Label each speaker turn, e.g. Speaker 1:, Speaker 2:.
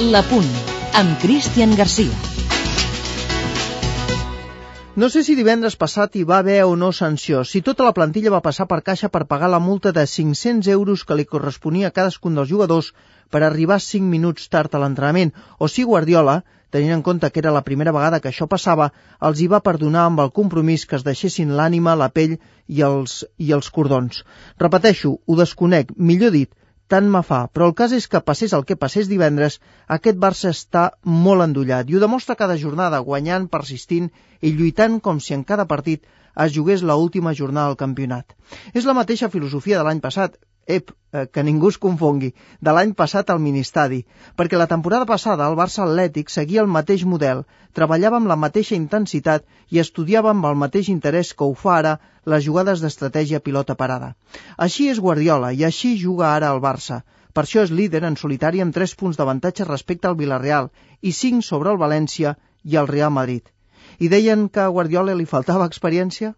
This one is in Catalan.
Speaker 1: La Punt, amb Cristian Garcia.
Speaker 2: No sé si divendres passat hi va haver o no sanció, si tota la plantilla va passar per caixa per pagar la multa de 500 euros que li corresponia a cadascun dels jugadors per arribar 5 minuts tard a l'entrenament, o si Guardiola, tenint en compte que era la primera vegada que això passava, els hi va perdonar amb el compromís que es deixessin l'ànima, la pell i els, i els cordons. Repeteixo, ho desconec, millor dit, tant me fa, però el cas és que passés el que passés divendres, aquest Barça està molt endollat i ho demostra cada jornada, guanyant, persistint i lluitant com si en cada partit es jugués l última jornada del campionat. És la mateixa filosofia de l'any passat, ep, eh, que ningú es confongui, de l'any passat al Ministadi, perquè la temporada passada el Barça Atlètic seguia el mateix model, treballava amb la mateixa intensitat i estudiava amb el mateix interès que ho fa ara les jugades d'estratègia pilota parada. Així és Guardiola i així juga ara el Barça. Per això és líder en solitari amb 3 punts d'avantatge respecte al Villarreal i 5 sobre el València i el Real Madrid. I deien que a Guardiola li faltava experiència?